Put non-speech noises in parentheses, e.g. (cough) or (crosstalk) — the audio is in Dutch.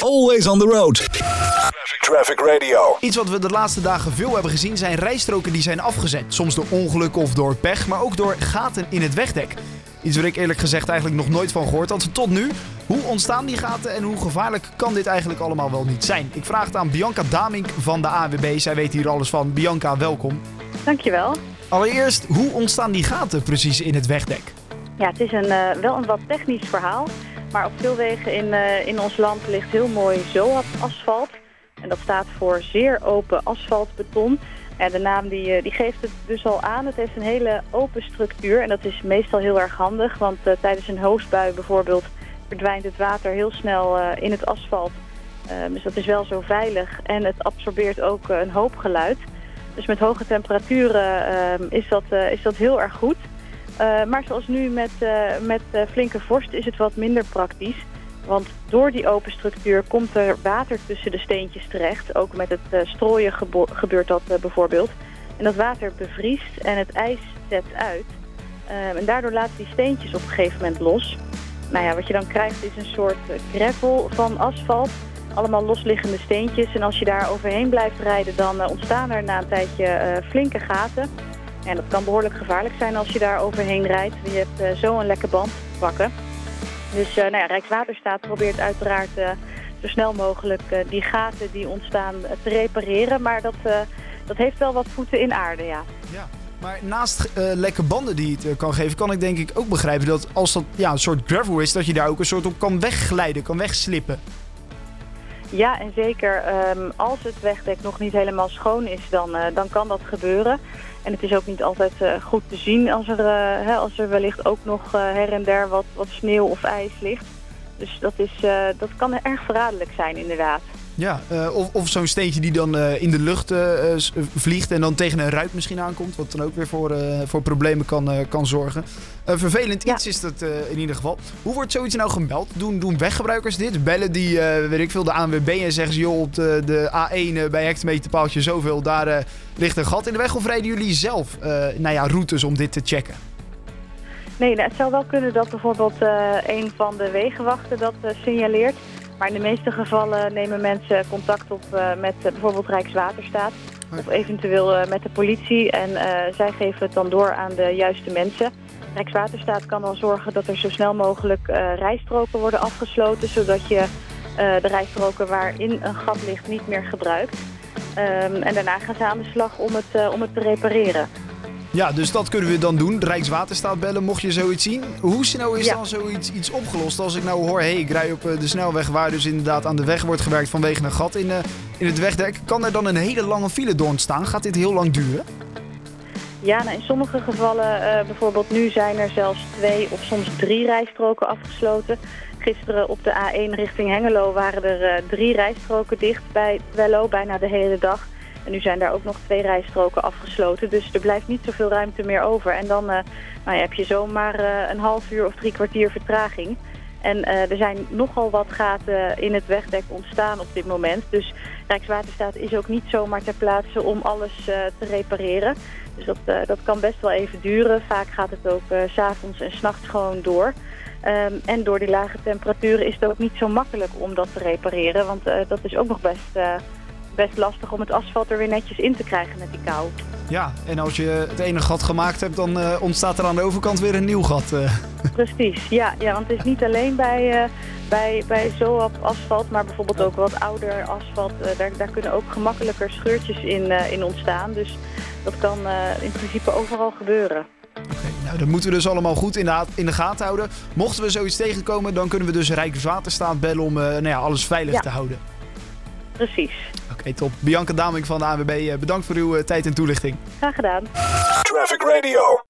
Always on the road. Traffic Radio. Iets wat we de laatste dagen veel hebben gezien zijn rijstroken die zijn afgezet. Soms door ongeluk of door pech, maar ook door gaten in het wegdek. Iets waar ik eerlijk gezegd eigenlijk nog nooit van gehoord had tot nu. Hoe ontstaan die gaten en hoe gevaarlijk kan dit eigenlijk allemaal wel niet zijn? Ik vraag het aan Bianca Damink van de AWB. Zij weet hier alles van. Bianca, welkom. Dankjewel. Allereerst, hoe ontstaan die gaten precies in het wegdek? Ja, het is een, uh, wel een wat technisch verhaal. Maar op veel wegen in, uh, in ons land ligt heel mooi ZOAP-asfalt. En dat staat voor zeer open asfaltbeton. En de naam die, uh, die geeft het dus al aan. Het heeft een hele open structuur. En dat is meestal heel erg handig. Want tijdens een hoosbui bijvoorbeeld verdwijnt het water heel snel in het asfalt. dus dat is wel zo veilig. En het absorbeert ook een hoop geluid. Dus met hoge temperaturen ehm, is, dat, is dat heel erg goed. Uh, maar zoals nu met, uh, met uh, flinke vorst is het wat minder praktisch. Want door die open structuur komt er water tussen de steentjes terecht. Ook met het strooien gebeurt dat bijvoorbeeld. En dat water bevriest en het ijs zet uit. en daardoor laat die steentjes op een gegeven moment los. Nou ja, wat je dan krijgt is een soort gravel van asfalt. Allemaal losliggende steentjes. En als je daar overheen blijft rijden, dan ontstaan er na een tijdje flinke gaten. En dat kan behoorlijk gevaarlijk zijn als je daar overheen rijdt. Je hebt uh, zo een lekke band te pakken. Dus uh, nou ja, Rijkswaterstaat probeert uiteraard uh, zo snel mogelijk die gaten die ontstaan te repareren. Maar dat, dat heeft wel wat voeten in aarde, ja. ja. Maar naast lekke banden die het kan geven, kan ik denk ik ook begrijpen dat als dat ja, een soort gravel is, dat je daar ook een soort op kan wegglijden, kan wegslippen. Ja, en zeker um, als het wegdek nog niet helemaal schoon is, dan, dan kan dat gebeuren. En het is ook niet altijd uh, goed te zien als er, uh, hè, als er wellicht ook nog her en der wat, wat sneeuw of ijs ligt. Dus dat, is, dat kan erg verraderlijk zijn inderdaad. Ja, of, of zo'n steentje die dan in de lucht vliegt en dan tegen een ruit misschien aankomt. Wat dan ook weer voor, voor problemen kan, kan zorgen. vervelend iets ja. is dat in ieder geval. Hoe wordt zoiets nou gemeld? Doen, doen weggebruikers dit? Bellen die, weet ik veel, de ANWB en zeggen ze... joh, op de, de A1 bij hectometerpaaltje zoveel, daar ligt een gat in de weg. Of rijden jullie zelf nou ja, routes om dit te checken? Nee, nou, het zou wel kunnen dat bijvoorbeeld uh, een van de wegenwachten dat uh, signaleert. Maar in de meeste gevallen nemen mensen contact op uh, met bijvoorbeeld Rijkswaterstaat. Of eventueel met de politie. En zij geven het dan door aan de juiste mensen. Rijkswaterstaat kan dan zorgen dat er zo snel mogelijk rijstroken worden afgesloten. Zodat je de rijstroken waarin een gat ligt niet meer gebruikt. Um, en daarna gaan ze aan de slag om het, om het te repareren. Ja, dus dat kunnen we dan doen. Rijkswaterstaat bellen, mocht je zoiets zien. Hoe snel is ja. dan zoiets iets opgelost? Als ik nou hoor, hé, hey, ik rij op de snelweg waar dus inderdaad aan de weg wordt gewerkt vanwege een gat in, uh, in het wegdek. Kan er dan een hele lange file door ontstaan? Gaat dit heel lang duren? Ja, nou in sommige gevallen, uh, bijvoorbeeld nu zijn er zelfs twee of soms drie rijstroken afgesloten. Gisteren op de A1 richting Hengelo waren er uh, drie rijstroken dicht bij Twello, bijna de hele dag. En nu zijn daar ook nog twee rijstroken afgesloten. Dus er blijft niet zoveel ruimte meer over. En dan uh, nou ja, heb je zomaar uh, een half uur of drie kwartier vertraging. En uh, er zijn nogal wat gaten in het wegdek ontstaan op dit moment. Dus Rijkswaterstaat is ook niet zomaar ter plaatse om alles te repareren. Dus dat, dat kan best wel even duren. Vaak gaat het ook s s'avonds en s'nachts gewoon door. Um, en door die lage temperaturen is het ook niet zo makkelijk om dat te repareren. Want dat is ook nog best best lastig om het asfalt er weer netjes in te krijgen met die kou. Ja, en als je het ene gat gemaakt hebt, dan uh, ontstaat er aan de overkant weer een nieuw gat. Uh. (laughs) Precies, ja, ja, want het is niet alleen bij, uh, bij, bij zo asfalt, maar bijvoorbeeld ook wat ouder asfalt. daar, daar kunnen ook gemakkelijker scheurtjes in, in ontstaan. Dus dat kan in principe overal gebeuren. Okay, nou, dat moeten we dus allemaal goed in de, in de gaten houden. Mochten we zoiets tegenkomen, dan kunnen we dus Rijkswaterstaat bellen om nou ja, alles veilig ja. te houden. Precies. Oké, okay, top. Bianca Daming van de AWB, bedankt voor uw tijd en toelichting. Graag gedaan. Traffic Radio.